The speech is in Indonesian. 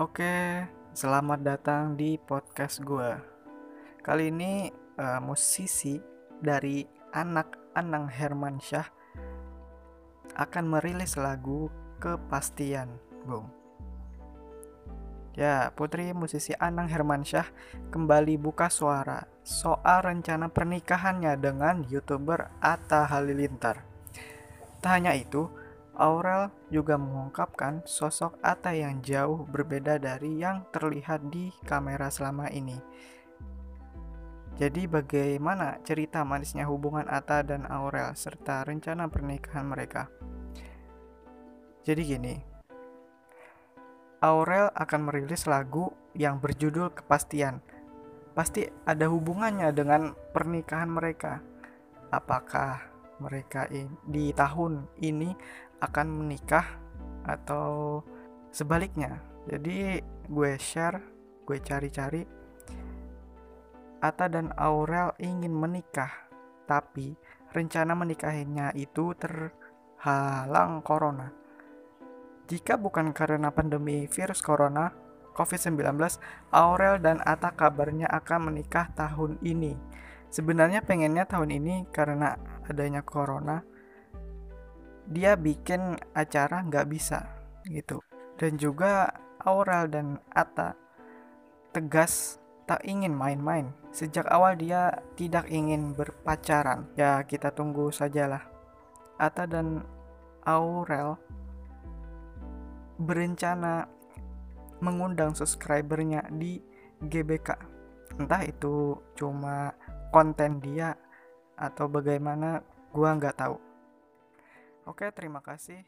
Oke, selamat datang di podcast gue. Kali ini uh, musisi dari anak Anang Hermansyah akan merilis lagu Kepastian, Bung. Ya, putri musisi Anang Hermansyah kembali buka suara soal rencana pernikahannya dengan YouTuber Atta Halilintar. Tak hanya itu, Aurel juga mengungkapkan sosok Atta yang jauh berbeda dari yang terlihat di kamera selama ini. Jadi bagaimana cerita manisnya hubungan Atta dan Aurel serta rencana pernikahan mereka? Jadi gini, Aurel akan merilis lagu yang berjudul Kepastian. Pasti ada hubungannya dengan pernikahan mereka. Apakah mereka di tahun ini akan menikah atau sebaliknya. Jadi gue share, gue cari-cari Ata dan Aurel ingin menikah, tapi rencana menikahinya itu terhalang corona. Jika bukan karena pandemi virus corona, COVID-19, Aurel dan Ata kabarnya akan menikah tahun ini. Sebenarnya pengennya tahun ini karena adanya corona, dia bikin acara nggak bisa gitu. Dan juga Aurel dan Atta tegas tak ingin main-main. Sejak awal dia tidak ingin berpacaran. Ya kita tunggu sajalah. Atta dan Aurel berencana mengundang subscribernya di GBK. Entah itu cuma konten dia atau bagaimana gua nggak tahu Oke, terima kasih.